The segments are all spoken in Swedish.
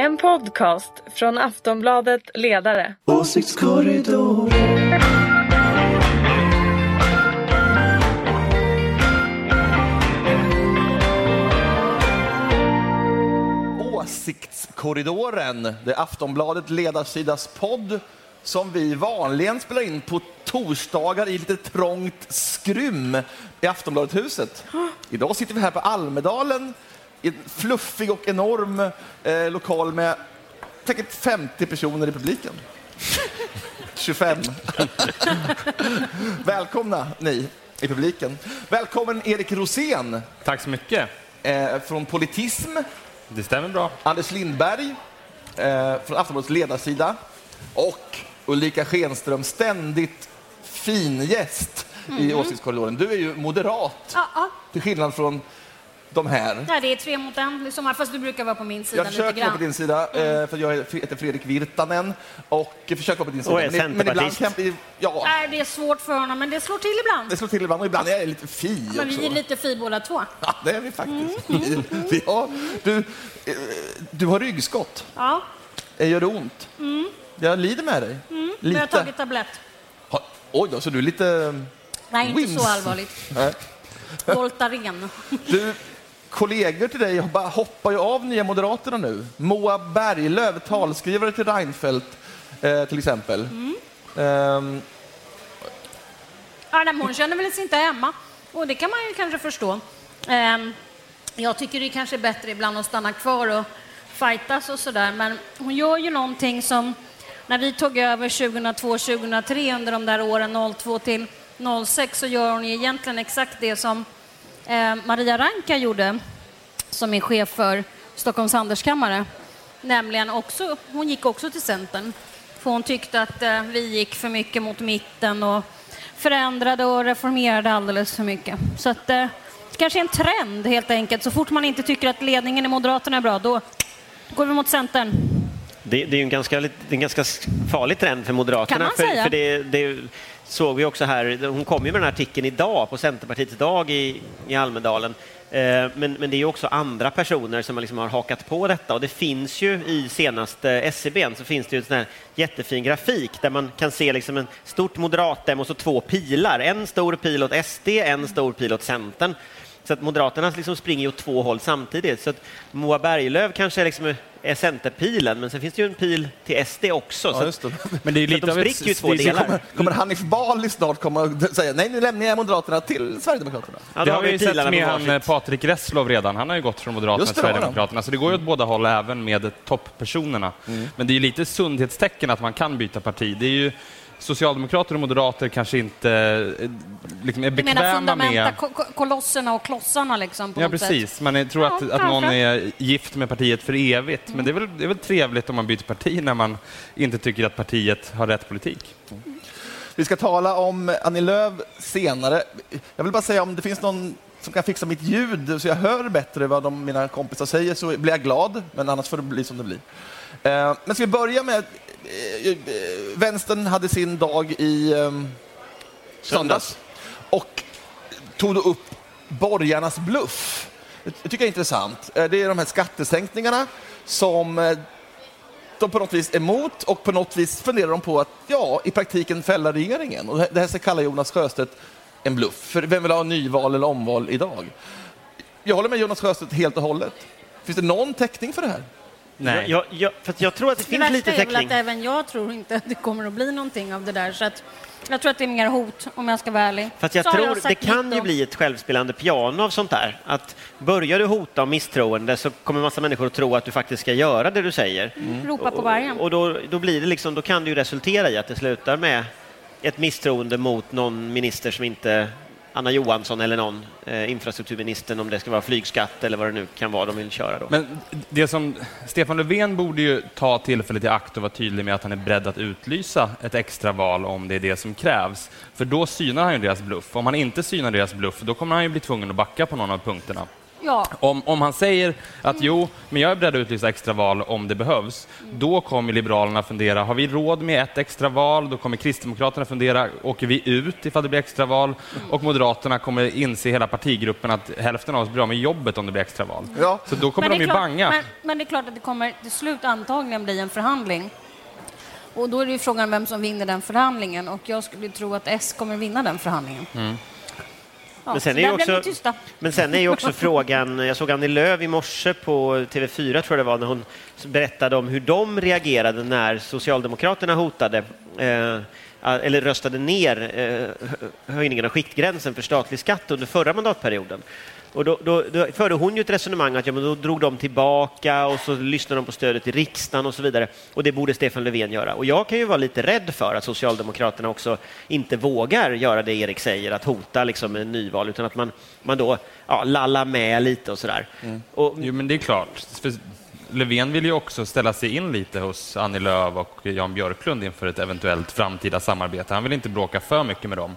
En podcast från Aftonbladet Ledare. Åsiktskorridoren. Åsiktskorridoren, det är Aftonbladet ledarsidas podd som vi vanligen spelar in på torsdagar i lite trångt skrym i Aftonbladet-huset. Idag sitter vi här på Almedalen en fluffig och enorm eh, lokal med säkert 50 personer i publiken. 25. Välkomna ni i publiken. Välkommen Erik Rosén Tack så mycket. eh, från Politism. Det stämmer bra. Anders Lindberg eh, från Aftonbladets ledarsida och Ulrika Schenström, ständigt fin gäst i Åsiktskorridoren. Du är ju moderat, Ja, ja. till skillnad från de här. ja, det är tre mot en i sommar, fast du brukar vara på min sida Jag försöker vara på din sida, eh, för jag heter Fredrik Virtanen och försöker vara på din sida. Och är Men- men ibland centerpartist. kan vi, ja, Nej, det är svårt för honom, men det slår till ibland. det slår till ibland och ibland är jag lite fi Men också. vi är lite fi båda två. Ja, det är vi faktiskt. Vi, vi har, du, eh, du har ryggskott. Ja, Eh, Gör det ont? Jag lider med dig. har Lite. tagit tablett. Ha- Oj då, så du är lite... Nej, inte Wins. så allvarligt. Voltaren. Du, kollegor till dig hoppar ju av Nya Moderaterna nu. Moa Berglöf, talskrivare till Reinfeldt eh, till exempel. Ehm, Ja, nej, men hon känner väl sig inte hemma. Och det kan man ju kanske förstå. Ehm, jag tycker det kanske är bättre ibland att stanna kvar och fightas och sådär. Men hon gör ju någonting som när vi tog över 2002-2003 under de där åren 02 till 06 så gör hon ju egentligen exakt det som eh, Maria Ranka gjorde som är chef för Stockholms handelskammare. Nämligen också, hon gick också till Centern. För hon tyckte att eh, vi gick för mycket mot mitten och förändrade och reformerade alldeles för mycket. Så att eh, det kanske är en trend helt enkelt. Så fort man inte tycker att ledningen i Moderaterna är bra, då går vi mot Centern. Det, det är ju en ganska, en ganska farlig trend för Moderaterna. Kan man för, säga. för det, det såg vi också här, hon kom ju med den här artikeln idag på Centerpartiets dag i, i Almedalen. Eh, men, men det är ju också andra personer som liksom har hakat på detta och det finns ju i senaste SCB så finns det ju en sån här jättefin grafik där man kan se liksom en stort moderatdem och så två pilar. En stor pil åt SD, en stor pil åt Centern. Så att Moderaterna liksom springer åt två håll samtidigt. Så att Moa Berglöf kanske liksom är centerpilen, men sen finns det ju en pil till SD också. Ja, så just att, det. Men det är så att lite de spricker ju i två är- delar. kommer, kommer Hanif Bali snart komma och säga nej, nu lämnar jag Moderaterna till Sverigedemokraterna? Ja, Det har vi ju sett med han. Patrik Reslow redan. Han har ju gått från Moderaterna till. Sverigedemokraterna, så det går ju åt båda håll även med topppersonerna. Mm. Men det är ju lite sundhetstecken att man kan byta parti. Det är ju Socialdemokrater och moderater kanske inte eh, liksom är Du menar bekväma fundamenta, med... ko- ko- kolosserna och klossarna liksom? På Ja, precis. Sätt. Man är, tror att, Ja, att någon kanske. är gift med partiet för evigt. Men det är, väl, det är väl trevligt om man byter parti när man inte tycker att partiet har rätt politik. Vi ska tala om Annie Lööf senare. Jag vill bara säga om det finns någon som kan fixa mitt ljud så jag hör bättre vad de, mina kompisar säger så blir jag glad, men annars får det bli som det blir. Eh, men ska vi börja med... Eh, eh, vänstern hade sin dag i eh, söndags och tog då upp borgarnas bluff. Det tycker jag är intressant. Eh, Det är de här skattesänkningarna som de på något vis är emot och på något vis funderar de på att ja, i praktiken fälla regeringen. Och det här ska kalla Jonas Sjöstedt en bluff. För vem vill ha nyval eller omval idag? Jag håller med Jonas Sjöstedt helt och hållet. Finns det någon täckning för det här? Nej. Jag, jag, för att jag tror att det, Det finns värsta lite är väl täckning. att även jag tror inte att det kommer att bli någonting av det där. Så att jag tror att det är mer hot, om jag ska vara ärlig. För att jag Så tror sagt det kan ju bli ett självspelande piano av sånt där. Att börjar du hota om misstroende så kommer massa människor att tro att du faktiskt ska göra det du säger. Ropa på vargen. Och då, då, blir det liksom, då kan det ju resultera i att det slutar med ett misstroende mot någon minister som inte Anna Johansson eller någon eh, infrastrukturministern om det ska vara flygskatt eller vad det nu kan vara de vill köra då. Men det som Stefan Löfven borde ju ta tillfället i akt och vara tydlig med att han är beredd att utlysa ett extra val om det är det som krävs. För då synar han ju deras bluff. Om han inte synar deras bluff, då kommer han ju bli tvungen att backa på någon av punkterna. Ja, Om, om han säger att jo, men jag är beredd att utlysa extraval om det behövs, då kommer Liberalerna fundera, har vi råd med ett extraval? Då kommer Kristdemokraterna fundera, åker vi ut ifall det blir extraval? Och Moderaterna kommer inse i hela partigruppen att hälften av oss blir av med jobbet om det blir extraval. Ja. Så då kommer de ju klart, banga. Men, men det är klart att det kommer till slut antagligen bli en förhandling. Och då är det ju frågan vem som vinner den förhandlingen. Och jag skulle tro att S kommer vinna den förhandlingen. Mm. Men sen är också-. Men sen är ju också frågan, jag såg Annie Lööf i morse på TV4 tror jag det var, när hon berättade om hur de reagerade när Socialdemokraterna hotade eh, eller röstade ner eh, höjningen av skiktgränsen för statlig skatt under förra mandatperioden. Och då, då, då förde hon ju ett resonemang att ja, men då drog de tillbaka och så lyssnade de på stödet i riksdagen och så vidare. Och det borde Stefan Löfven göra. Och jag kan ju vara lite rädd för att Socialdemokraterna också inte vågar göra det Erik säger, att hota liksom en nyval, utan att man, man då ja, lallar med lite och sådär. Och, Jo, men det är klart. För Löfven vill ju också ställa sig in lite hos Annie Lööf och Jan Björklund inför ett eventuellt framtida samarbete. Han vill inte bråka för mycket med dem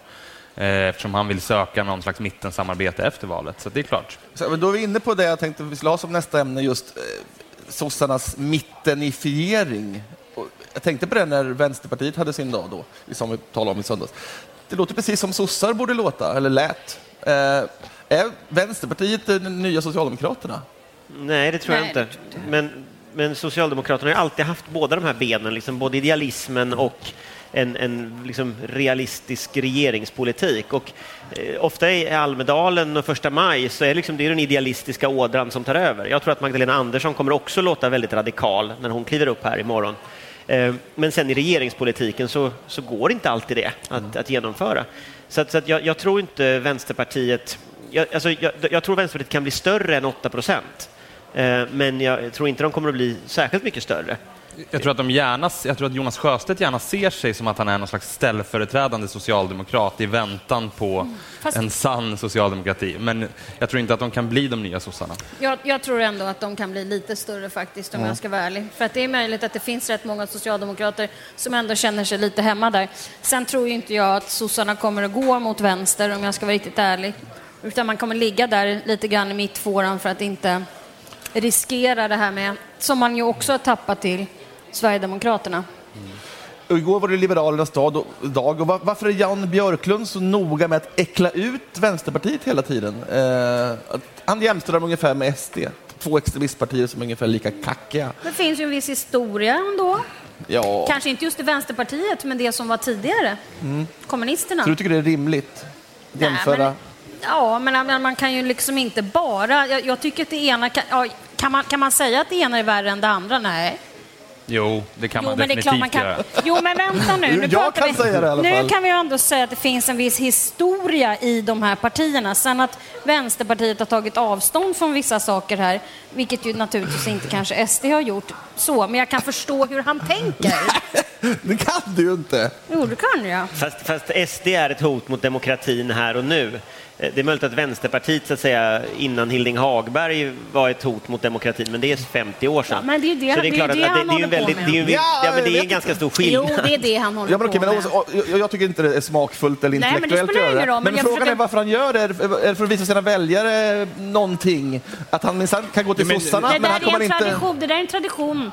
eftersom han vill söka någon slags mittensamarbete efter valet. Så det är klart. Så, men då är vi inne på det jag tänkte vi skulle ha som nästa ämne, just eh, sossarnas mittenifiering. Och jag tänkte på det när Vänsterpartiet hade sin dag då, som vi talade om i söndags. Det låter precis som sossar borde låta, eller lät. Eh, är Vänsterpartiet de nya Socialdemokraterna? Nej, det tror jag Nej, inte. det. Men, men Socialdemokraterna har alltid haft båda de här benen, liksom både idealismen och en, en liksom realistisk regeringspolitik. Och, eh, ofta i Almedalen och första maj så är liksom, det är den idealistiska ådran som tar över. Jag tror att Magdalena Andersson kommer också låta väldigt radikal när hon kliver upp här imorgon. Eh, men sen i regeringspolitiken så, så går inte alltid det att, att genomföra. Så, att, så att jag, jag tror inte Vänsterpartiet jag, alltså, jag, jag tror Vänsterpartiet kan bli större än 8 procent. Eh, men jag tror inte de kommer att bli särskilt mycket större. Jag tror, att de gärna, jag tror att Jonas Sjöstedt gärna ser sig som att han är någon slags ställföreträdande socialdemokrat i väntan på fast- en sann socialdemokrati. Men jag tror inte att de kan bli de nya sossarna. Jag, jag tror ändå att de kan bli lite större faktiskt, om jag ska vara ärlig. För att det är möjligt att det finns rätt många socialdemokrater som ändå känner sig lite hemma där. Sen tror ju inte jag att sossarna kommer att gå mot vänster, om jag ska vara riktigt ärlig. Utan man kommer ligga där lite grann i mittfåran för att inte riskera det här med, som man ju också har tappat till Sverigedemokraterna. Och igår var det Liberalernas dag och, dag och var, varför är Jan Björklund så noga med att äckla ut Vänsterpartiet hela tiden? Eh, han jämställer dem ungefär med SD, två extremistpartier som är ungefär lika kackiga. Det finns ju en viss historia ändå. Ja, Kanske inte just i Vänsterpartiet, men det som var tidigare. Kommunisterna. så du tycker det är rimligt? Jämföra? Nej, men, ja, men men man kan ju liksom inte bara... Jag, jag tycker att det ena... Kan, ja, kan, man, kan man säga att det ena är värre än det andra? Nej. Jo, det kan Jo, man definitivt klart man kan... göra. Jo, men vänta nu. nu Jag kan vi, säga det i alla Nu fall. kan vi ju ändå säga att det finns en viss historia i de här partierna. Sen att Vänsterpartiet har tagit avstånd från vissa saker här, vilket ju naturligtvis inte kanske SD har gjort så, men jag kan förstå hur han tänker. Det kan du ju inte. Jo, det kan jag. Fast, fast SD är ett hot mot demokratin här och nu. Eh, Det är möjligt att Vänsterpartiet så att säga, innan Hilding Hagberg var ett hot mot demokratin, men det är 50 år sedan. Ja, men det är ju det- Så det är klart att- det att han det är en håller på väldigt- med. det är ju en- Ja, Ja, men det är en ganska stor Jo, skillnad. det är det han håller Ja, men på okej, men med. också, jag, jag tycker inte det är smakfullt eller Nej, men det intellektuellt spelar att göra ingen roll, Men, men frågan försöker- är varför han gör det. Är det är det för att visa sina väljare någonting? Att han minsann kan gå till men- sossarna, Det men där, han är kommer en inte... tradition, det där är en tradition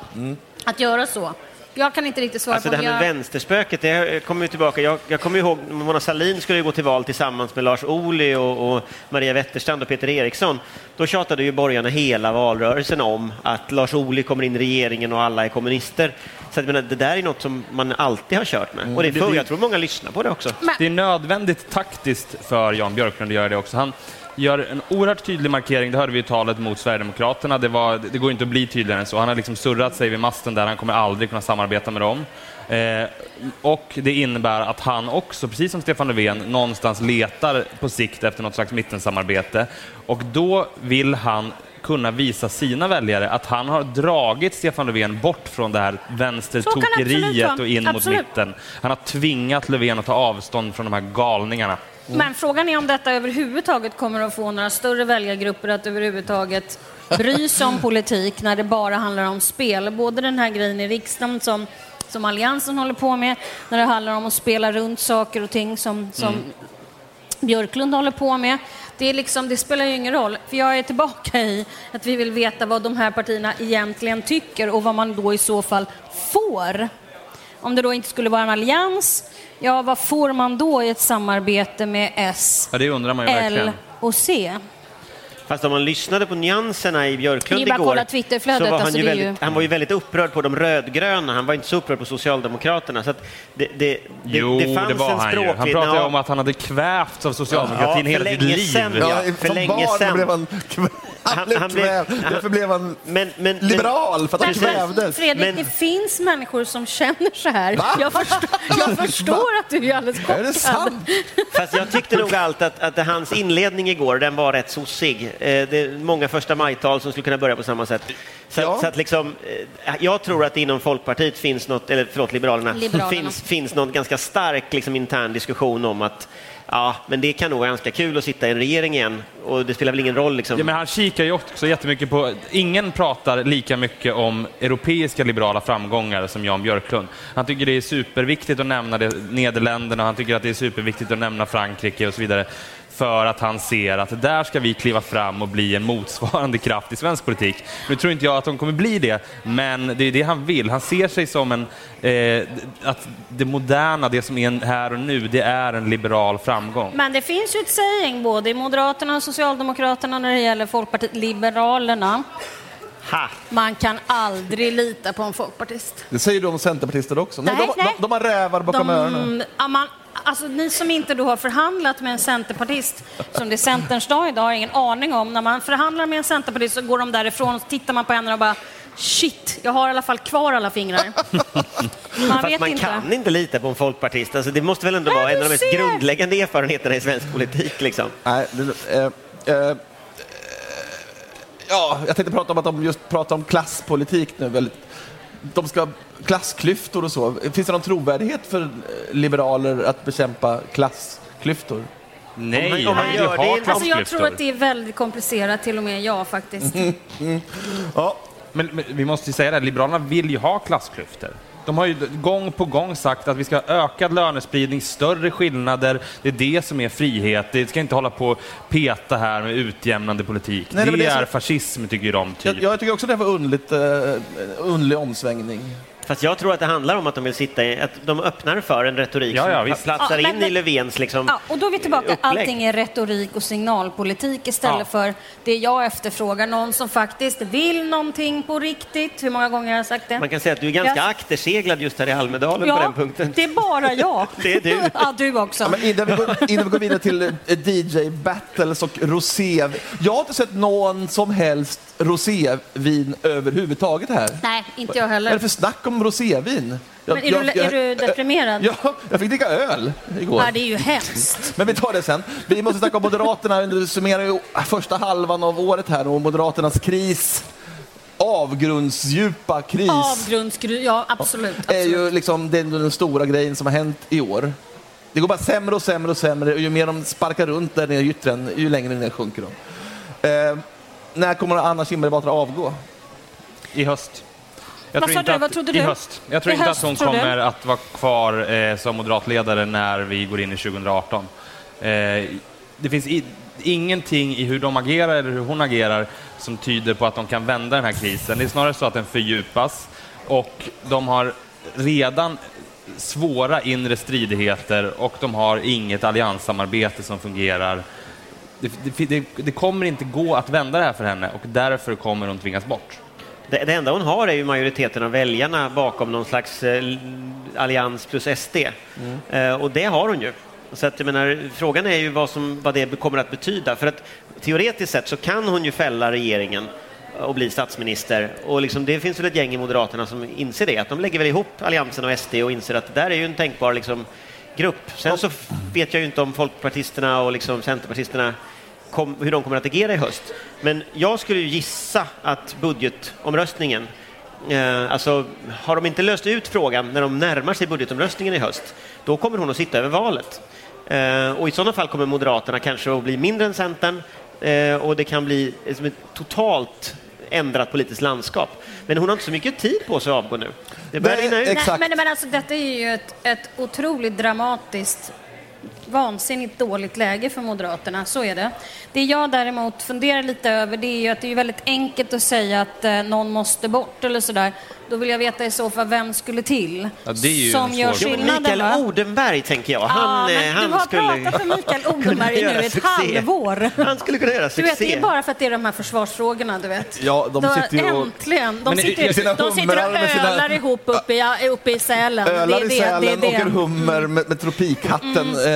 att göra så. Jag kan inte riktigt svara Alltså på det här med jag... vänsterspöket, det kommer ju tillbaka. Jag, jag kommer ihåg Mona Sahlin skulle ju gå till val tillsammans med Lars Ohly och, och Maria Wetterstrand och Peter Eriksson. Då tjatade ju borgarna hela valrörelsen om att Lars Ohly kommer in i regeringen och alla är kommunister. Så att, menar, det där är något som man alltid har kört med. Och det är för, jag tror många lyssnar på det också. Det är nödvändigt taktiskt för Jan Björklund att göra det också. Han gör en oerhört tydlig markering, det hörde vi i talet mot Sverigedemokraterna. Det, var, det går inte att bli tydligare än så. Han har liksom surrat sig vid masten där, han kommer aldrig kunna samarbeta med dem. Eh, och det innebär att han också, precis som Stefan Löfven, någonstans letar på sikt efter något slags mittensamarbete. Och då vill han kunna visa sina väljare att han har dragit Stefan Löfven bort från det här vänstertokeriet och in Absolut. mot mitten. Han har tvingat Löfven att ta avstånd från de här galningarna. Men frågan är om detta överhuvudtaget kommer att få några större väljargrupper att överhuvudtaget bry sig om politik när det bara handlar om spel. Både den här grejen i riksdagen som, som Alliansen håller på med, när det handlar om att spela runt saker och ting som, som Björklund håller på med. Det, är liksom, det spelar ju ingen roll, för jag är tillbaka i att vi vill veta vad de här partierna egentligen tycker och vad man då i så fall får. Om det då inte skulle vara en allians, ja vad får man då i ett samarbete med S, Ja, L och C? Fast om man lyssnade på nyanserna i Björklund Det är igår kolla Twitterflödet, så var han, alltså ju det är väldigt, ju- han var ju väldigt upprörd på de rödgröna, han var inte så upprörd på Socialdemokraterna. Så att det, det, det, Jo, det det, fanns var en han ju. Han pratade Ja, om att han hade kvävts av socialdemokratin Ja, hela sitt liv. sedan. Ja, för som länge barn sedan. blev han, han, Han- blev han blev- Därför blev han Men, men, liberal, för att han kvävdes. Fredrik, Men- det finns människor som känner så här. Va? Jag förstår, jag förstår att du är alldeles Är chockad. det sant? Fast jag tyckte nog allt att, att hans inledning igår, den var rätt sossig. Eh, det är många första majtal som skulle kunna börja på samma sätt. Så, Ja. så att liksom, eh, jag tror att inom Folkpartiet finns något, eller förlåt, Liberalerna, Liberalerna. Finns, finns någon ganska stark liksom, intern diskussion om att ja, men det kan nog vara ganska kul att sitta i en regering igen och det spelar väl ingen roll liksom. Ja, men han kikar ju också jättemycket på... Ingen pratar lika mycket om europeiska liberala framgångar som Jan Björklund. Han tycker det är superviktigt att nämna det, Nederländerna, han tycker att det är superviktigt att nämna Frankrike och så vidare. För att han ser att där ska vi kliva fram och bli en motsvarande kraft i svensk politik. Nu tror inte jag att de kommer bli det, men det är det han vill. Han ser sig som en... Eh, att det moderna, det som är här och nu, det är en liberal framgång. Men det finns ju ett saying både i Moderaterna och Socialdemokraterna när det gäller Folkpartiet Liberalerna. Ha! Man kan aldrig lita på en folkpartist. Det säger du om centerpartister också. Nej, Nej, de, nej. De, de har rävar bakom öronen. De, ja, man, alltså, ni som inte då har förhandlat med en centerpartist, som det är Centerns dag idag, har ingen aning om. När man förhandlar med en centerpartist så går de därifrån och tittar man på henne och bara Shit, jag har i alla fall kvar alla fingrar. Man Fast vet man inte. kan inte lita på en folkpartist. Alltså, det måste väl ändå Nej, vara en av de mest grundläggande erfarenheterna i svensk politik. Liksom. Nej, det, eh, eh, ja, jag tänkte prata om att de just pratar om klasspolitik nu. Väldigt, de ska klassklyftor och så. Finns det någon trovärdighet för liberaler att bekämpa klassklyftor? Nej, Om man- om gör det Alltså jag tror att det är väldigt komplicerat, till och med jag faktiskt. Ja, Men, men vi måste ju säga det, Liberalerna vill ju ha klassklyftor. De har ju gång på gång sagt att vi ska ha ökad lönespridning, större skillnader, det är det som är frihet. Det ska inte hålla på och peta här med utjämnande politik. Nej, det det är som- fascism, tycker de. Typ. jag, jag tycker också det var underligt, eh, underlig omsvängning. Fast jag tror att det handlar om att de vill sitta i, att de öppnar för en retorik Ja, ja, som visst. platsar Ja, men- in i Löfvens liksom, Ja, och då är vi tillbaka. upplägg. Allting är retorik och signalpolitik istället Ja. för det jag efterfrågar. Någon som faktiskt vill någonting på riktigt. Hur många gånger har jag sagt det? Man kan säga att du är ganska Ja. akterseglad just här i Almedalen på den punkten. det är bara jag. Det är du. ja, du också. Ja, men innan, vi går, innan vi går vidare till eh, DJ-battles och rosé. Jag har inte sett någon som helst rosévin överhuvudtaget här. Nej, inte jag Vad är heller. det för snack om rosévin? Jag- Men är, du, jag- är du deprimerad? Ja, jag fick dricka öl igår. Ja, det är ju hemskt. Men vi tar det sen. Vi måste snacka om Moderaterna. Vi summerar ju första halvan av året här och Moderaternas kris. Avgrundsdjupa kris. Avgrundsgru... Ja, absolut. är absolut. ju liksom den, den stora grejen som har hänt i år. Det går bara sämre och sämre och sämre och ju mer de sparkar runt där nere i gyttren, ju längre ner sjunker de. Eh, när kommer Anna Kinberg Batra avgå? I höst. Jag tror inte du? att- I höst. Jag tror I inte höst, att hon tror du? kommer att vara kvar eh, som moderatledare när vi går in i 2018. Eh, det finns i, ingenting i hur de agerar eller hur hon agerar som tyder på att de kan vända den här krisen. Det är snarare så att den fördjupas och de har redan svåra inre stridigheter och de har inget allianssamarbete som fungerar. Det, det, det, det kommer inte gå att vända det här för henne och därför kommer hon tvingas bort. Det, det enda hon har är ju majoriteten av väljarna bakom någon slags eh, allians plus SD. Eh, och det har hon ju. Så att, jag menar, frågan är ju vad, som, vad det kommer att betyda. För att teoretiskt sett så kan hon ju fälla regeringen och bli statsminister. Och liksom, det finns väl ett gäng i Moderaterna som inser det, att de lägger väl ihop Alliansen och SD och inser att det där är ju en tänkbar liksom, grupp. Sen så vet jag ju inte om folkpartisterna och liksom centerpartisterna kom, hur de kommer att agera i höst. Men jag skulle ju gissa att budgetomröstningen Eh, alltså, har de inte löst ut frågan när de närmar sig budgetomröstningen i höst, då kommer hon att sitta över valet. Eh, och i sådana fall kommer Moderaterna kanske att bli mindre än Centern eh, och det kan bli eh, som ett totalt ändrat politiskt landskap. Men hon har inte så mycket tid på sig att avgå nu. Det börjar Nej, rinna ut. ex- Exakt. Nej, men, men alltså, detta är ju ett, ett otroligt dramatiskt vansinnigt dåligt läge för Moderaterna, så är det. Det jag däremot funderar lite över det är ju att det är väldigt enkelt att säga att eh, någon måste bort eller sådär. Då vill jag veta i så fall vem skulle till Ja, det är ju som en gör svår- skillnaden. Mikael va? Odenberg, tänker jag. Ja, Han, eh, men han du har skulle pratat med Mikael Odenberg i göra nu ett succé. halvår. Han skulle kunna göra Du vet, det succé. är bara för att det är de här försvarsfrågorna, du vet. Ja, de Då- sitter ju och- Äntligen! De Men i- sitter, i sina de sitter och humrar med sina- ölar ihop uppe i, uppe i Sälen. Ölar det är i det, Sälen, det är åker det. Mm. hummer med, med tropikhatten. Eh,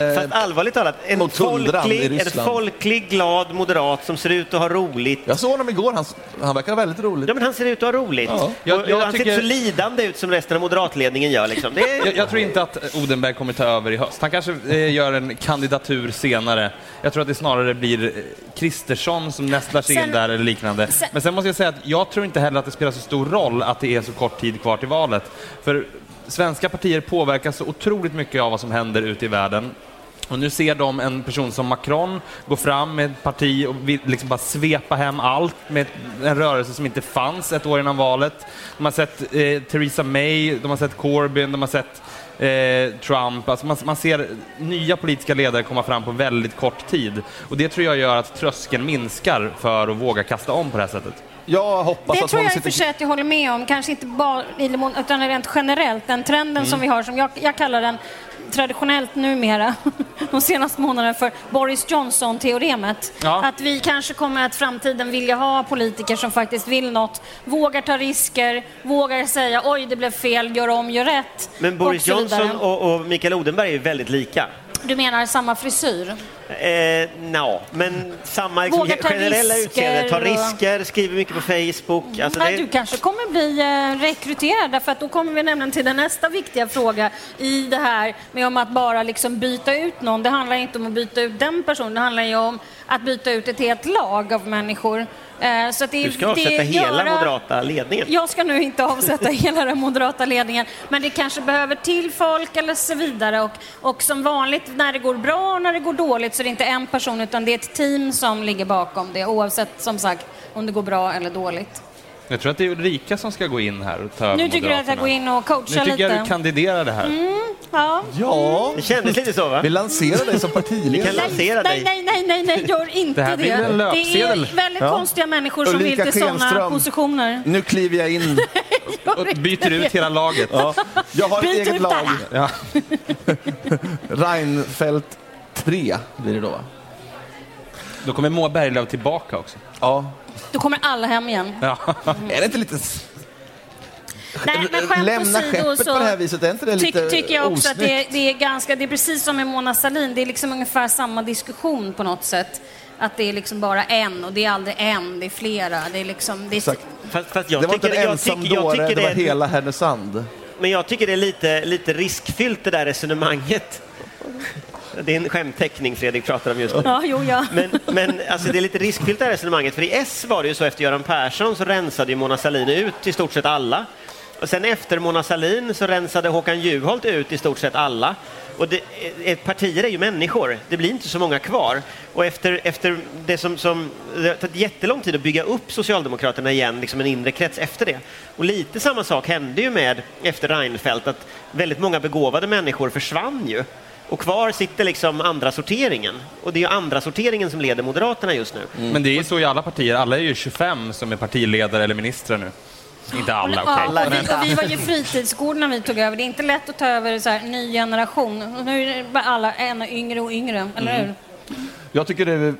Fast allvarligt talat, en folklig, en folklig, glad moderat som ser ut att ha roligt. jag såg honom igår, han, han verkar väldigt rolig. Ja, men han ser ut att ha roligt. Ja. Och, Jag- och jag han ser tycker- inte så lidande ut som resten av moderatledningen gör. Liksom. Det är... Jag, jag tror inte att Odenberg kommer ta över i höst. Han kanske eh, gör en kandidatur senare. Jag tror att det snarare blir eh, Kristersson som nästlar sig in Sen- där eller liknande. sen- Men sen måste jag säga att jag tror inte heller att det spelar så stor roll att det är så kort tid kvar till valet. För svenska partier påverkas så otroligt mycket av vad som händer ute i världen. Och nu ser de en person som Macron gå fram med ett parti och liksom bara svepa hem allt med en rörelse som inte fanns ett år innan valet. De har sett eh, Theresa May, de har sett Corbyn, de har sett eh, Trump. Alltså man, man ser nya politiska ledare komma fram på väldigt kort tid. Och det tror jag gör att tröskeln minskar för att våga kasta om på det här sättet. Jag hoppas Det att tror jag i och för sig att jag håller med om, kanske inte bara i Lemon, utan rent generellt. Den trenden Mm. som vi har, som jag, jag kallar den traditionellt numera, de senaste månaderna, för Boris Johnson-teoremet. Ja. Att vi kanske kommer att i framtiden vilja ha politiker som faktiskt vill något, vågar ta risker, vågar säga oj, det blev fel, gör om, gör rätt. Men Boris och. Johnson och, och Mikael Odenberg är ju väldigt lika. Du menar samma frisyr? Eh, no. men samma liksom, generella utseende. Ta och- risker, skriver mycket på Facebook. Alltså, Nej, det, Du kanske kommer bli eh, rekryterad, därför att då kommer vi nämligen till den nästa viktiga fråga i det här med om att bara liksom byta ut någon. Det handlar inte om att byta ut den personen, det handlar ju om att byta ut ett helt lag av människor. Eh, så att det, du ska det avsätta hela göra- moderata ledningen. Jag ska nu inte avsätta hela den moderata ledningen, men det kanske behöver till folk eller så vidare. Och, och som vanligt när det går bra och när det går dåligt så är det inte en person utan det är ett team som ligger bakom det oavsett som sagt om det går bra eller dåligt. Jag tror att det är Ulrika som ska gå in här och ta Nu tycker du att jag går in och Nu coachar tycker jag lite? du kandiderar det här. Ja. Ja, Det kändes lite så, va? vi lanserar dig som Vi kan partiledare. lansera Nej, dig. nej, nej, nej, nej, gör inte Det det. här blir en det är väldigt Ja. konstiga människor som Ulrika vill till sådana positioner. Nu kliver jag in. Och byter ut hela laget. Ja. Jag har ett eget lag. Ja. Reinfeldt 3 blir det då, va? Då kommer Moa Berglöf tillbaka också. Ja. Då kommer alla hem igen. Ja. Är det inte lite... Nej, men skämt Lämna åsido skeppet så på det här viset, är inte det tyck, lite tycker jag också att det, osnyggt? det är ganska, det är precis som med Mona Sahlin, det är liksom ungefär samma diskussion på något sätt. Att det är liksom bara en och det är aldrig en, det är flera. Det är liksom, det är, Exakt. Fast, fast jag Det var inte tycker, en jag ensam tycker, jag dåre, tycker det var det, hela Härnösand. Men jag tycker det är lite, lite riskfyllt det där resonemanget. Det är en skämtteckning Fredrik pratar om just nu. Ja, jo, ja. Men, men alltså, det är lite riskfyllt det här resonemanget, för i S var det ju så efter Göran Persson så rensade ju Mona Sahlin ut i stort sett alla. Och sen efter Mona Sahlin så rensade Håkan Juholt ut i stort sett alla. Och det, partier är ju människor, det blir inte så många kvar. Och efter, efter det som, som det har tagit jättelång tid att bygga upp Socialdemokraterna igen, liksom en inre krets efter det. Och lite samma sak hände ju med efter Reinfeldt, att väldigt många begåvade människor försvann ju. Och kvar sitter liksom andra sorteringen. Och det är ju andra sorteringen som leder Moderaterna just nu. Men det är ju så i alla partier. Alla är ju 25 som är partiledare eller ministrar nu. Inte alla, okej. Ja, och, Men- vi, och vi var ju fritidsgård när vi tog över. Det är inte lätt att ta över så här, ny generation. Nu är det bara alla ännu yngre och yngre, eller Mm. hur? Jag tycker det är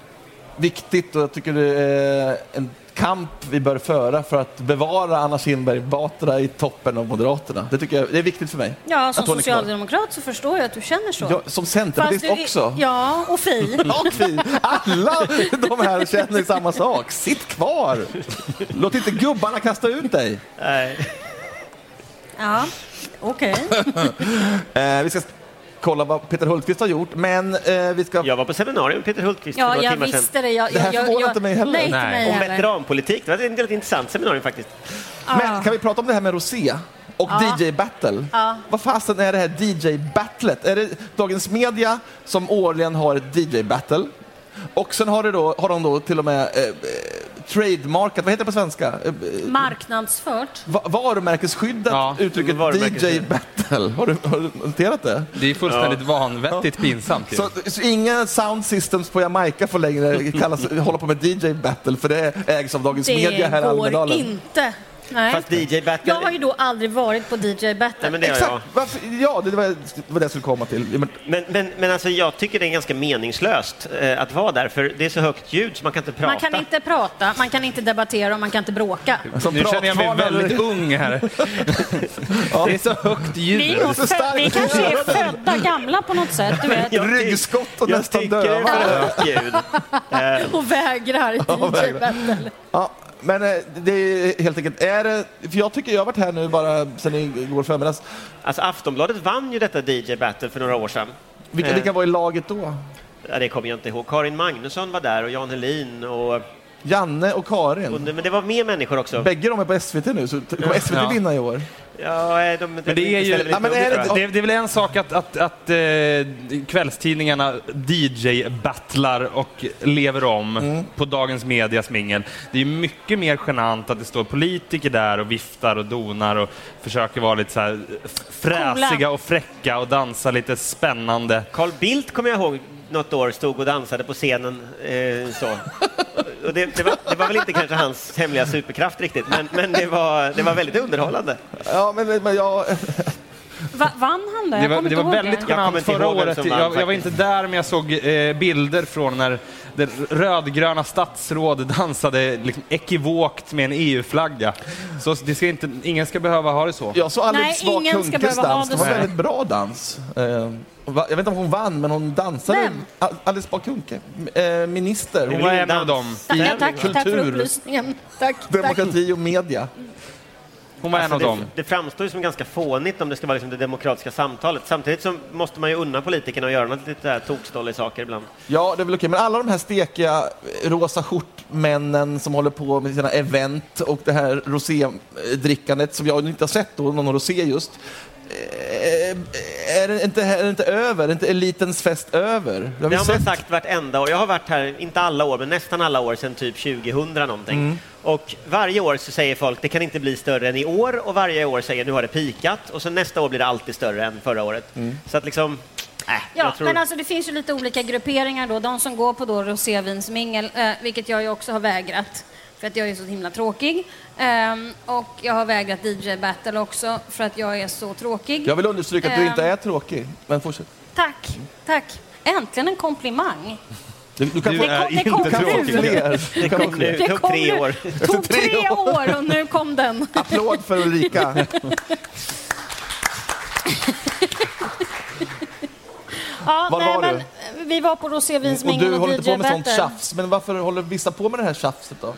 viktigt och jag tycker det är en kamp vi bör föra för att bevara Anna Kinberg Batra i toppen av Moderaterna. Det tycker jag det är viktigt för mig. Ja, som kvar. socialdemokrat så förstår jag att du känner så. Ja, som centerpartist du- också. Ja, och Fi. Och vi, alla de här känner samma sak. Sitt kvar! Låt inte gubbarna kasta ut dig. Nej. Ja, okej. Eh, vi ska kolla vad Peter Hultqvist har gjort, men eh, vi ska... Jag var på seminarium med Peter Hultqvist för Ja, några jag timmar sedan. visste det. Jag, Det här jag, förvånar jag, inte mig heller. Nej, inte mig Om veteranpolitik. Det var ett väldigt intressant seminarium faktiskt. Men kan vi prata om det här med Rosé och Ja. DJ-battle? Ja. Vad fasen är det här DJ-battlet? Är det Dagens Media som årligen har ett DJ-battle? Och sen har, det då, har de då till och med eh, eh, trademarkat, vad heter det på svenska? Eh, eh, Marknadsfört. va- varumärkesskyddat Ja, uttrycket varumärkesskyddat. DJ-battle. Har du, har du noterat det? Det är fullständigt vanvettigt pinsamt. Så, så inga sound systems på Jamaica får längre kallas, hålla på med DJ-battle för det ägs av Dagens Media här i Det går Almedalen. inte. Nej. Fast DJ Battle... Jag har ju då aldrig varit på DJ Battle. Nej, men det har Exakt, jag. varför, ja det var, det var det jag skulle komma till. Men, Men, men, men alltså, jag tycker det är ganska meningslöst eh, att vara där, för det är så högt ljud så man kan inte prata. Man kan inte prata, man kan inte debattera och man kan inte bråka. som Nu känner jag mig väldigt ung här. Det är så högt Vi, ljud. är nog så fö- starkt. vi kanske är födda gamla på något sätt, du vet. Jag Ryggskott och jag nästan tycker det är döva. för högt ljud. Eh, Och vägrar DJ vägrar. Battle. Ja, men eh, det är helt enkelt, är det, för jag tycker jag har varit här nu bara sedan igår förmiddags. alltså, Aftonbladet vann ju detta DJ Battle för några år sedan. Vilka, Eh. vilka var i laget då? Ja, det kommer jag inte ihåg. Karin Magnusson var där och Jan Helin och... Janne och och Karin. men det var mer människor också. Bägge de är på SVT nu, så kommer SVT Ja. vinna i år? Ja, de, Men det är ju- Ja, men är det Det, det är väl en sak att, att, att eh, kvällstidningarna DJ-battlar och lever om på dagens medias mingel. Det är mycket mer genant att det står politiker där och viftar och donar och försöker vara lite så här fräsiga och fräcka och dansa lite spännande. Carl Bildt kommer jag ihåg något år stod och dansade på scenen. Eh, så. Och det, det, var, det var väl inte kanske hans hemliga superkraft riktigt, men, men det, var, det var väldigt underhållande. Ja, men, men jag... Va, vann han det? Det var, det var väldigt genant förra året. vann, Jag, jag var inte där, men jag såg eh, bilder från när det rödgröna statsråd dansade liksom ekivokt med en EU-flagga. Så det ska inte, ingen ska behöva ha det så. Jag såg ingen ska Kunkes behöva ha dans. Det det var en väldigt bra dans. Eh, va- Jag vet inte om hon vann, men hon dansade. Vem? A- Alice Bah Kuhnke, eh, minister. Hon var en av dem. Ja, i tack, tack för kultur, upplysningen. Tack, tack. demokrati och media. Hon var en av Alltså, dem. det, det framstår ju som ganska fånigt om det ska vara liksom det demokratiska samtalet. Samtidigt så måste man ju unna politikerna att göra något lite tokstolliga saker ibland. Ja, det är väl okej. Men alla de här stekiga eh, rosa skjortmännen som håller på med sina event och det här rosédrickandet som jag inte har sett då, någon rosé just. Eh, Är det, inte, är det inte över? Är inte elitens fest över? Det har Det har man sagt vartenda år. Jag har varit här, inte alla år, men nästan alla år sedan typ 2000 någonting. Mm. Och varje år så säger folk det kan inte bli större än i år och varje år säger nu har det pikat och så nästa år blir det alltid större än förra året. Mm. Så att liksom, äh, Ja, jag tror... men alltså det finns ju lite olika grupperingar då. De som går på då rosévinsmingel, eh, vilket jag ju också har vägrat, för att jag är så himla tråkig. Ehm, och jag har vägrat DJ Battle också, för att jag är så tråkig. Jag vill understryka att du Ehm. inte är tråkig. Men fortsätt. Tack, tack. Äntligen en komplimang. Du, du kan Du få Det är kom, det kom inte tråkig. det kom nu, det tog tre år. Det tog tre år och nu kom den. Applåd för Ulrika. Ja, Var nej, var men vi var på Och rosévinsmingel du och, håller DJ inte på med sånt Battle. tjafs. Men varför håller vissa på med det här tjafset då?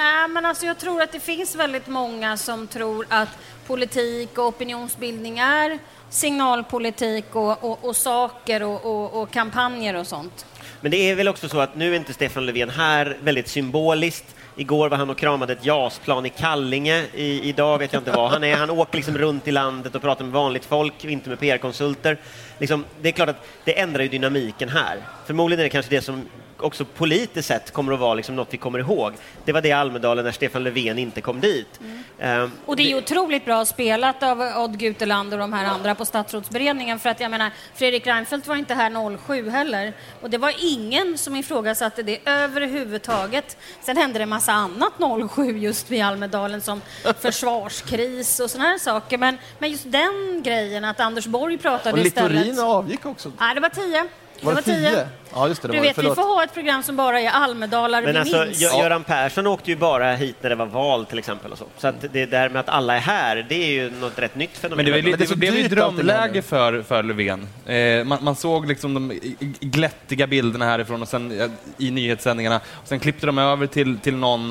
Nej, men alltså jag tror att det finns väldigt många som tror att politik och opinionsbildning är signalpolitik och, och, och saker och, och, och kampanjer och sånt. Men det är väl också så att nu är inte Stefan Löfven här väldigt symboliskt. Igår var han och kramade ett JAS-plan i Kallinge. I, idag vet jag inte var han är. Han åker liksom runt i landet och pratar med vanligt folk, inte med PR-konsulter. Liksom, det är klart att det ändrar ju dynamiken här. Förmodligen är det kanske det som också politiskt sett kommer att vara liksom något vi kommer ihåg. Det var det Almedalen när Stefan Löfven inte kom dit. Ehm, Och det är ju otroligt bra spelat av Odd Guteland och de här andra på statsrådsberedningen för att jag menar, Fredrik Reinfeldt var inte här 07 heller och det var ingen som ifrågasatte det överhuvudtaget. Sen hände det en massa annat 07 just vid Almedalen som försvarskris och såna här saker men, men just den grejen att Anders Borg pratade Och istället. Littorin avgick också. Nej, det var tio. Var det tio? Ja, just det. det Du var det. vet, vi får ha ett program som bara är Almedalar Men vi alltså, minns. Gö- Göran Persson åkte ju bara hit när det var val till exempel. Och så så att det där med att alla är här, det är ju något rätt nytt fenomen. Men det var det det blev ju drömläge för, för Löfven. Eh, man, man såg liksom de glättiga bilderna härifrån och sen i nyhetssändningarna. Och sen klippte de över till, till någon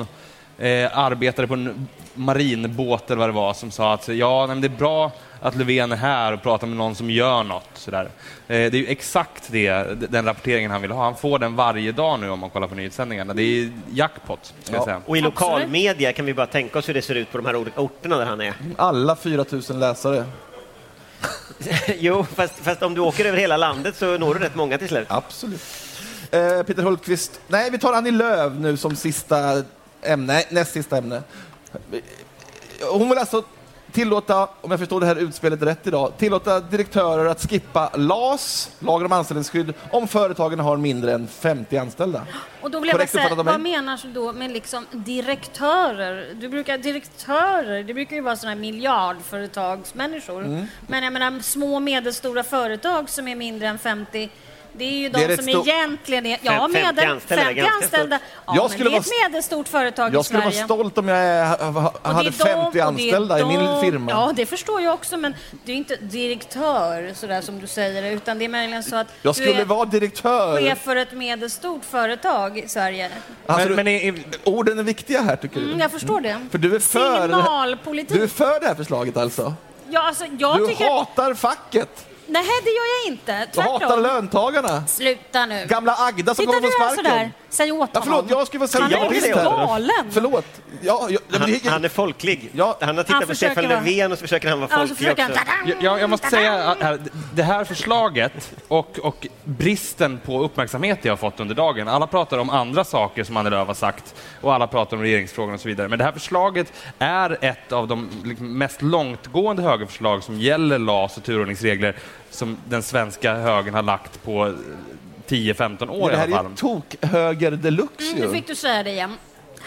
eh, arbetare på en marinbåt eller vad det var som sa att ja, nej, men det är bra att Löfven är här och pratar med någon som gör något. Sådär. Eh, det är ju exakt det, den rapporteringen han vill ha. Han får den varje dag nu om man kollar på nyhetssändningarna. Det är jackpot, ska jag Ja. säga. Och i lokalmedia kan vi bara tänka oss hur det ser ut på de här olika orterna där han är. Alla 4 000 läsare. jo, fast, fast om du åker över hela landet så når du rätt många till slut. Absolut. Eh, Peter Hultqvist. Nej, vi tar Annie Lööf nu som sista ämne, näst sista ämne. Hon vill alltså tillåta, om jag förstår det här utspelet rätt idag, tillåta direktörer att skippa LAS, lagen om anställningsskydd, om företagen har mindre än 50 anställda. Och då vill jag bara säga, vad menas då med liksom direktörer? Du brukar, direktörer, det brukar ju vara sådana här miljardföretagsmänniskor. Mm. Men jag menar små och medelstora företag som är mindre än 50 det är ju de Det är som stor- egentligen är... Ja, Fem- 50 medel, anställda, 50 ganska anställda. Ja, Jag skulle det är vara ett medelstort företag Jag i skulle Sverige. vara stolt om jag hade det är de- 50 och det är anställda i min de- firma. Ja, det förstår jag också, men du är inte direktör sådär som du säger, utan det är möjligen så att Jag du skulle är vara direktör. chef för ett medelstort företag i Sverige. Alltså, Men- men du- är- orden är viktiga här, tycker du? Mm, jag förstår det. För du är för, Signalpolitik. du är för det här förslaget alltså? Ja, alltså, jag Du tycker... hatar facket! Nej, det gör jag inte. Du hatar Tvärtom. löntagarna! Sluta nu. Gamla Agda som Titta kommer få sparken! Säg åt Ja, honom. förlåt, jag skulle vara Han är centerpartist här. honom. galen. Förlåt. Ja, jag, Han, det- han är folklig. Ja. Han har Han tittat på försöker Stefan Löfven och så försöker han vara Ja, folklig försöker också. han... Jag, jag, måste säga att det här förslaget och, och bristen på uppmärksamhet jag har fått under dagen. Alla pratar om andra saker som Annie Lööf har sagt och alla pratar om regeringsfrågan och så vidare. Men det här förslaget är ett av de liksom, mest långtgående högerförslag som gäller LAS och turordningsregler som den svenska högern har lagt på 10-15 år det i här alla är fall. ju tokhöger deluxe Mm, nu fick du säga det igen.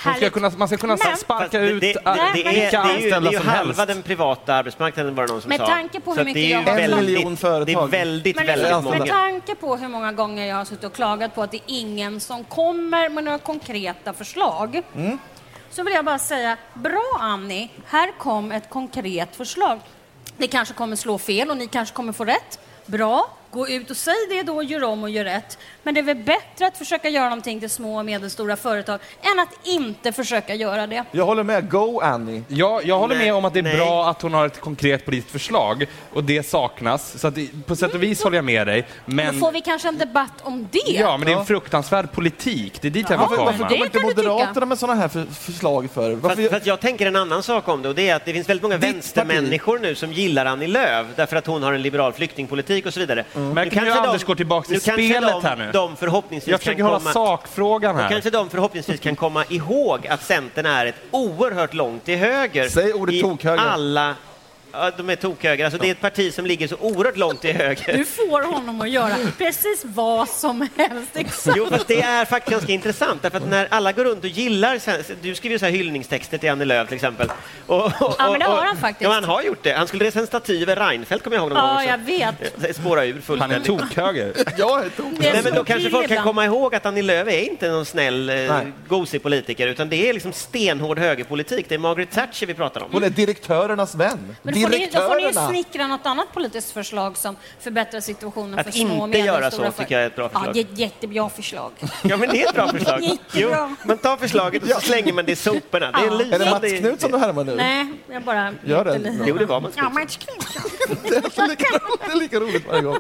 Man ska kunna, man ska kunna Men- sparka det, ut det, det, det, vilka är, det är ju, det anställda är ju som halva helst. den privata arbetsmarknaden var det någon som Med sa. tanke på hur mycket det är En väldigt, miljon företag. Det är väldigt, Men väldigt liksom, många. med tanke på hur många gånger jag har suttit och klagat på att det är ingen som kommer med några konkreta förslag Mm. så vill jag bara säga, bra Annie, här kom ett konkret förslag. Det kanske kommer slå fel och ni kanske kommer få rätt. Bra, gå ut och säg det då, gör om och gör rätt. Men det är väl bättre att försöka göra någonting till små och medelstora företag än att inte försöka göra det. Jag håller med. Go Annie! Ja, jag håller Nej, med om att det är nej. bra att hon har ett konkret politiskt förslag och det saknas. Så att det, på sätt och vis håller jag med dig. Då Men, får vi kanske en debatt om det. ja, men det är en fruktansvärd politik. Det är dit jag Ja, vill Varför, komma. varför kommer inte kan du tycka. Moderaterna med sådana här för, förslag för? Fast, Varför, fast jag tänker en annan sak om det och det är att det finns väldigt många Ditt vänstermänniskor nu som gillar Annie Lööf därför att hon har en liberal flyktingpolitik och så vidare. Mm. Nu Men kan ju Anders gå tillbaka till nu spelet de, här nu? De förhoppningsvis Jag försöker kan hålla komma, sakfrågan här. kanske de förhoppningsvis kan komma ihåg att Centern är ett oerhört långt till höger. Säg ordet i tokhöger. alla... Ja, de är tokhöger. Alltså, det är ett parti som ligger så oerhört långt till höger. Du får honom att göra precis vad som helst. Exakt. Jo, fast det är faktiskt ganska intressant, därför att när alla går runt och gillar, du skriver ju så här hyllningstexter till Annie Lööf till exempel. Och, och, Ja, men det har och- han faktiskt. Ja, han har gjort det. Han skulle resa en staty över Reinfeldt, kommer jag ihåg någon gång Ja, också. jag vet. Eh, Spåra ur Han är fullständigt. tokhöger. jag är tok. Det är Nej, men då kanske folk kan komma ihåg att Annie Lööf är inte någon snäll, eh, Nej. gosig politiker, utan det är liksom stenhård högerpolitik. Det är Margaret Thatcher vi pratar om. Hon är direktörernas vän. Men då får, ni, då får ni ju Direktörerna! snickra något annat politiskt förslag som förbättrar situationen Att för små och inte göra medelstora så tycker jag är ett bra Ja, förslag. det är ett jättebra förslag. Ja, men det är ett bra förslag. Jo, man tar förslaget och så slänger man det i soporna. Det är Ja. Är det Mats. Knut som du härmar nu? Nej, jag bara... Gör det. Jo, det var Mats Ja, Knut. Mats Knutsson. Det är lika, det är lika roligt varje gång.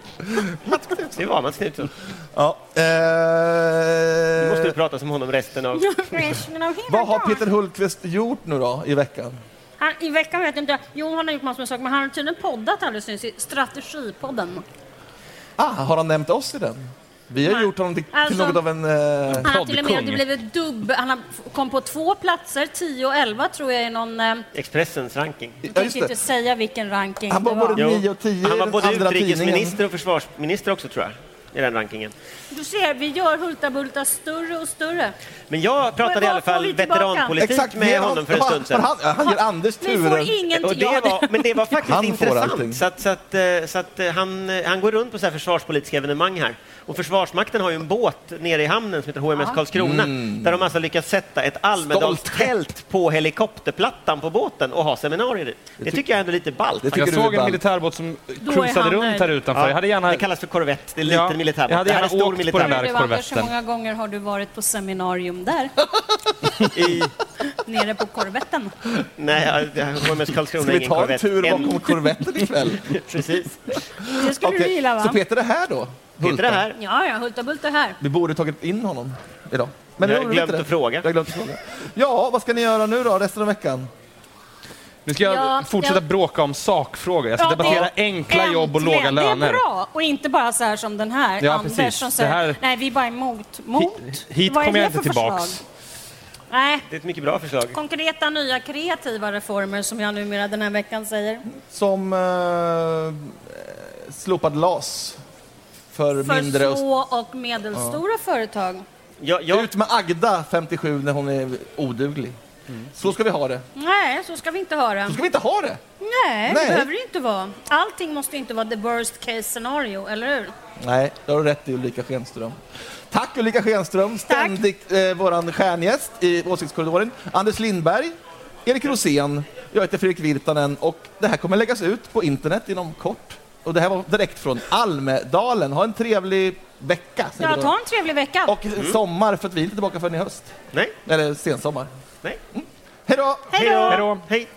Det var Mats Knutsson. Ja. Nu måste du Eh, prata som honom resten av... Resten av hela vad har. Peter Hultqvist gjort nu då i veckan? Han, I veckan vet jag inte. Jo, han har gjort massor med saker, men han har tydligen poddat alldeles nyss i Strategipodden. Ah, har han nämnt oss i den? Vi har Nej. gjort honom till, till Alltså- något av en... Eh, Han har till och med blivit dubb. Han har kom på två platser, 10 och 11 tror jag i någon... Eh, Expressens ranking. jag Ja, tänkte inte säga vilken ranking Han var det var. både Jo. 9 och 10 Han var i både den andra utrikesminister tidningen. och försvarsminister också, tror jag, i den rankingen. Du ser, vi gör Hulta-Bulta större och större. Men jag pratade Men i alla fall veteranpolitik med ge honom för en stund sedan. Han, han ger Anders turen. Och det var, men det var faktiskt intressant. Så att, så att, eh, så att han, eh, han går runt på så här försvarspolitiska evenemang här. Och Försvarsmakten har ju en båt nere i hamnen som heter HMS Karlskrona där de alltså lyckats sätta ett Almedalstält på helikopterplattan på båten och ha seminarier i. Det tycker jag ändå är lite ballt. Jag du är såg en militärbåt som cruisade runt här utanför. Ja, Jag hade gärna... Det kallas för korvett. Det är en liten Ja, militärbåt. jag hade Det här är gärna stor åkt på den militärbåt. där Du, Anders, hur korvetten. många gånger har du varit på seminarium där? I, nere på korvetten. Nej, jag- jag HMS Karlskrona Ska är vi ingen ta en korvett. tur En- bakom korvetten ikväll? Precis. Det skulle du Okej, gilla, va? Så Peter är här då? Peter är här. Ja, ja, Hultabult är här. Vi borde tagit in honom idag. Men Jag har glömt att fråga. Jag har glömt att fråga. Ja, vad ska ni göra nu då, resten av veckan? Nu ska jag Ja, fortsätta ja. bråka om sakfrågor. Jag ska Ja, debattera det- enkla jobb och Äntligen. låga löner. Det är bra, och inte bara så här som den här Ja, Anders precis. som säger här- nej, vi är bara emot. Mot? Hi- hit är kommer jag inte tillbaks. förslag? Nej, Det är ett mycket bra förslag. konkreta, nya, kreativa reformer som jag numera den här veckan säger. Som eh, slopad LAS för, För mindre... Och, små och medelstora företag. Jag, jag, ut med Agda, 57, när hon är oduglig. Så ska vi ha det. Nej, så ska vi inte ha det. Så ska vi inte ha det! Nej, Nej. det behöver det inte vara. Allting måste inte vara the worst case scenario, eller hur? Nej, det har du rätt i Ulrika Schenström. Tack Ulrika Schenström, ständigt eh, våran stjärngäst i Åsiktskorridoren. Anders Lindberg, Erik Rosén, jag heter Fredrik Virtanen och det här kommer läggas ut på internet inom kort. Och det här var direkt från Almedalen. Ha en trevlig vecka. säger vi Ja, då. ta en trevlig vecka. Och sommar, för att vi är inte tillbaka förrän i höst. nej, Eller sensommar. nej. Hej då! Hej då! Hej då! Hej.